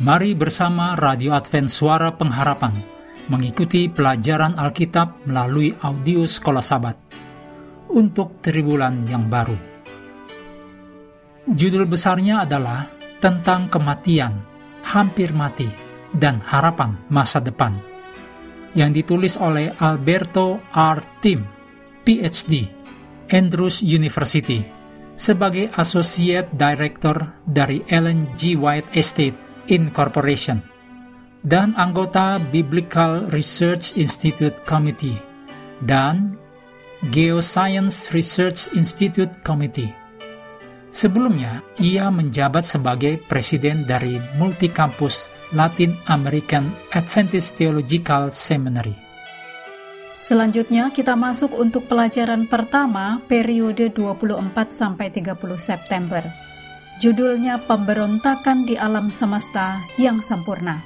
Mari bersama Radio Advent Suara Pengharapan mengikuti pelajaran Alkitab melalui audio Sekolah Sabat untuk tribulan yang baru. Judul besarnya adalah tentang kematian, hampir mati, dan harapan masa depan yang ditulis oleh Alberto R. Tim, PhD, Andrews University, sebagai Associate Director dari Ellen G. White Estate Incorporation dan anggota Biblical Research Institute Committee dan Geoscience Research Institute Committee. Sebelumnya, ia menjabat sebagai presiden dari Multikampus Latin American Adventist Theological Seminary. Selanjutnya kita masuk untuk pelajaran pertama periode 24 sampai 30 September. Judulnya Pemberontakan di Alam Semesta yang Sempurna.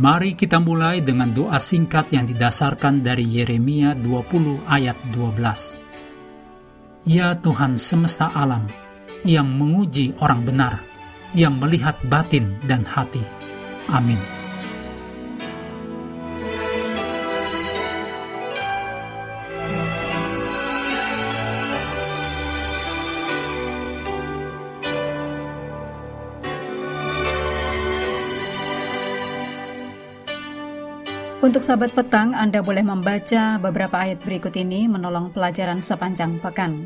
Mari kita mulai dengan doa singkat yang didasarkan dari Yeremia 20 ayat 12. Ya Tuhan semesta alam, yang menguji orang benar, yang melihat batin dan hati. Amin. Untuk sahabat petang, Anda boleh membaca beberapa ayat berikut ini menolong pelajaran sepanjang pekan.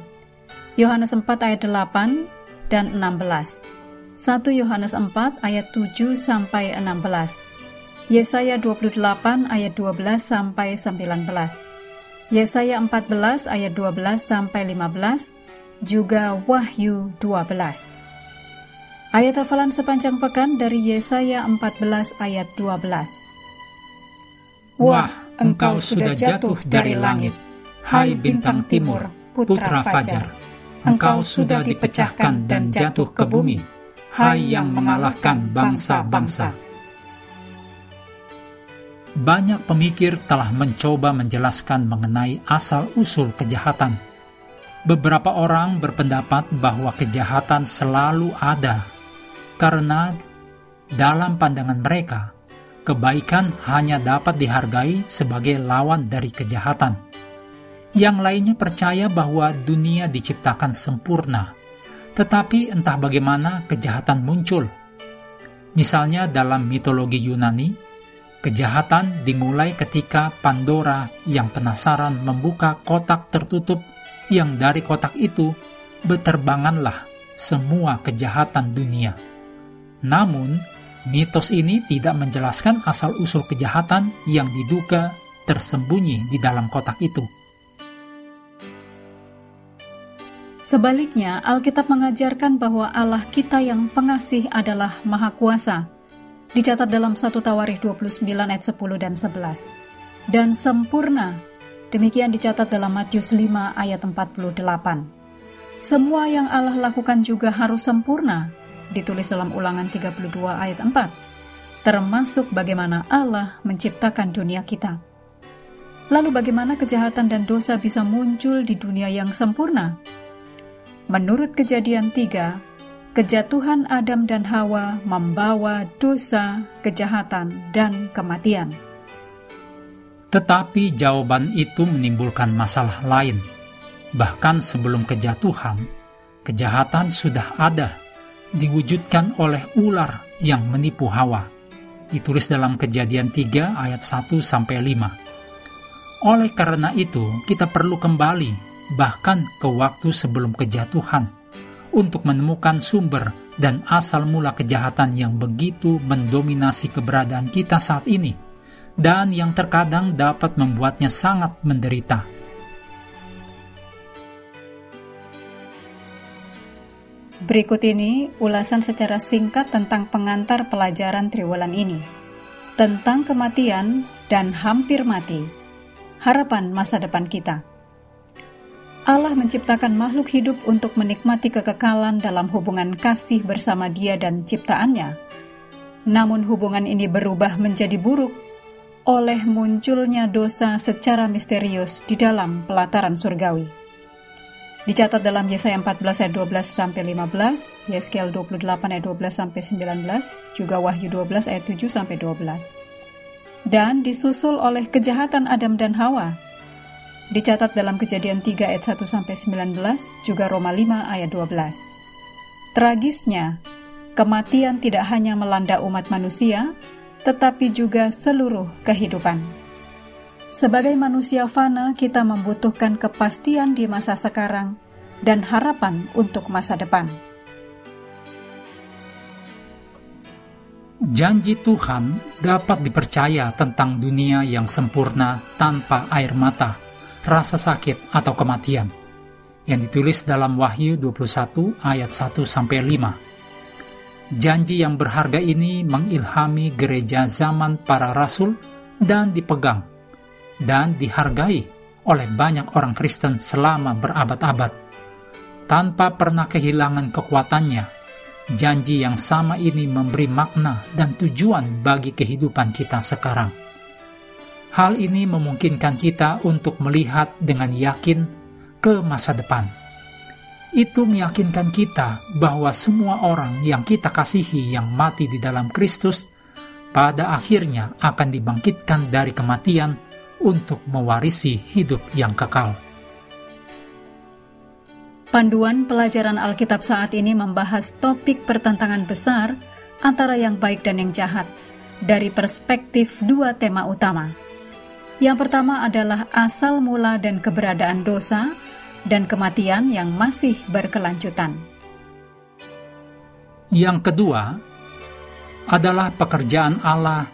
Yohanes 4 ayat 8 dan 16. 1 Yohanes 4 ayat 7 sampai 16. Yesaya 28 ayat 12 sampai 19. Yesaya 14 ayat 12 sampai 15, juga Wahyu 12. Ayat hafalan sepanjang pekan dari Yesaya 14 ayat 12. Wah, engkau sudah jatuh dari langit, hai bintang timur, putra fajar. Engkau sudah dipecahkan dan jatuh ke bumi, hai yang mengalahkan bangsa-bangsa. Banyak pemikir telah mencoba menjelaskan mengenai asal-usul kejahatan. Beberapa orang berpendapat bahwa kejahatan selalu ada karena dalam pandangan mereka, kebaikan hanya dapat dihargai sebagai lawan dari kejahatan. Yang lainnya percaya bahwa dunia diciptakan sempurna, tetapi entah bagaimana kejahatan muncul. Misalnya dalam mitologi Yunani, kejahatan dimulai ketika Pandora yang penasaran membuka kotak tertutup yang dari kotak itu berterbanganlah semua kejahatan dunia. Namun, Mitos ini tidak menjelaskan asal-usul kejahatan yang diduga tersembunyi di dalam kotak itu. Sebaliknya, Alkitab mengajarkan bahwa Allah kita yang pengasih adalah Maha Kuasa. Dicatat dalam 1 Tawarikh 29 ayat 10 dan 11. Dan sempurna, demikian dicatat dalam Matius 5 ayat 48. Semua yang Allah lakukan juga harus sempurna, ditulis dalam ulangan 32 ayat 4, termasuk bagaimana Allah menciptakan dunia kita. Lalu bagaimana kejahatan dan dosa bisa muncul di dunia yang sempurna? Menurut kejadian 3, kejatuhan Adam dan Hawa membawa dosa, kejahatan, dan kematian. Tetapi jawaban itu menimbulkan masalah lain. Bahkan sebelum kejatuhan, kejahatan sudah ada diwujudkan oleh ular yang menipu Hawa. Ditulis dalam Kejadian 3 ayat 1 sampai 5. Oleh karena itu, kita perlu kembali bahkan ke waktu sebelum kejatuhan untuk menemukan sumber dan asal mula kejahatan yang begitu mendominasi keberadaan kita saat ini dan yang terkadang dapat membuatnya sangat menderita. Berikut ini ulasan secara singkat tentang pengantar pelajaran triwulan ini. Tentang kematian dan hampir mati. Harapan masa depan kita. Allah menciptakan makhluk hidup untuk menikmati kekekalan dalam hubungan kasih bersama Dia dan ciptaannya. Namun hubungan ini berubah menjadi buruk oleh munculnya dosa secara misterius di dalam pelataran surgawi. Dicatat dalam Yesaya 14 ayat 12 sampai 15, Yeskel 28 ayat 12 sampai 19, juga Wahyu 12 ayat 7 sampai 12. Dan disusul oleh kejahatan Adam dan Hawa. Dicatat dalam Kejadian 3 ayat 1 sampai 19, juga Roma 5 ayat 12. Tragisnya, kematian tidak hanya melanda umat manusia, tetapi juga seluruh kehidupan. Sebagai manusia fana, kita membutuhkan kepastian di masa sekarang dan harapan untuk masa depan. Janji Tuhan dapat dipercaya tentang dunia yang sempurna tanpa air mata, rasa sakit, atau kematian yang ditulis dalam Wahyu 21 ayat 1 sampai 5. Janji yang berharga ini mengilhami gereja zaman para rasul dan dipegang dan dihargai oleh banyak orang Kristen selama berabad-abad. Tanpa pernah kehilangan kekuatannya, janji yang sama ini memberi makna dan tujuan bagi kehidupan kita sekarang. Hal ini memungkinkan kita untuk melihat dengan yakin ke masa depan. Itu meyakinkan kita bahwa semua orang yang kita kasihi yang mati di dalam Kristus pada akhirnya akan dibangkitkan dari kematian untuk mewarisi hidup yang kekal. Panduan pelajaran Alkitab saat ini membahas topik pertentangan besar antara yang baik dan yang jahat dari perspektif dua tema utama. Yang pertama adalah asal mula dan keberadaan dosa, dan kematian yang masih berkelanjutan. Yang kedua adalah pekerjaan Allah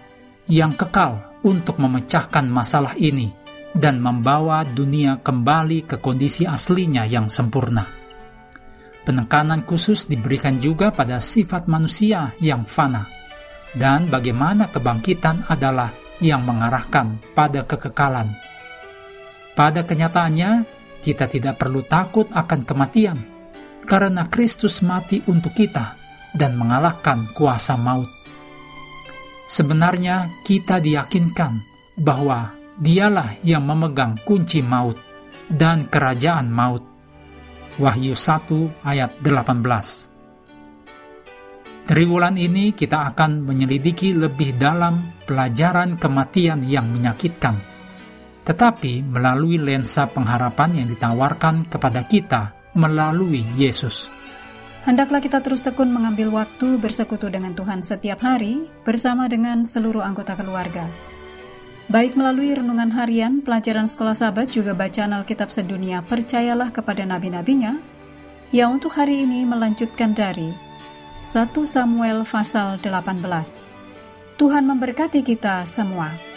yang kekal untuk memecahkan masalah ini dan membawa dunia kembali ke kondisi aslinya yang sempurna. Penekanan khusus diberikan juga pada sifat manusia yang fana, dan bagaimana kebangkitan adalah yang mengarahkan pada kekekalan. Pada kenyataannya, kita tidak perlu takut akan kematian, karena Kristus mati untuk kita dan mengalahkan kuasa maut. Sebenarnya kita diyakinkan bahwa dialah yang memegang kunci maut dan kerajaan maut. Wahyu 1 ayat 18 Triwulan ini kita akan menyelidiki lebih dalam pelajaran kematian yang menyakitkan tetapi melalui lensa pengharapan yang ditawarkan kepada kita melalui Yesus. Hendaklah kita terus tekun mengambil waktu bersekutu dengan Tuhan setiap hari bersama dengan seluruh anggota keluarga. Baik melalui renungan harian, pelajaran sekolah sahabat, juga bacaan Alkitab sedunia, percayalah kepada nabi-nabinya, yang untuk hari ini melanjutkan dari 1 Samuel pasal 18. Tuhan memberkati kita semua.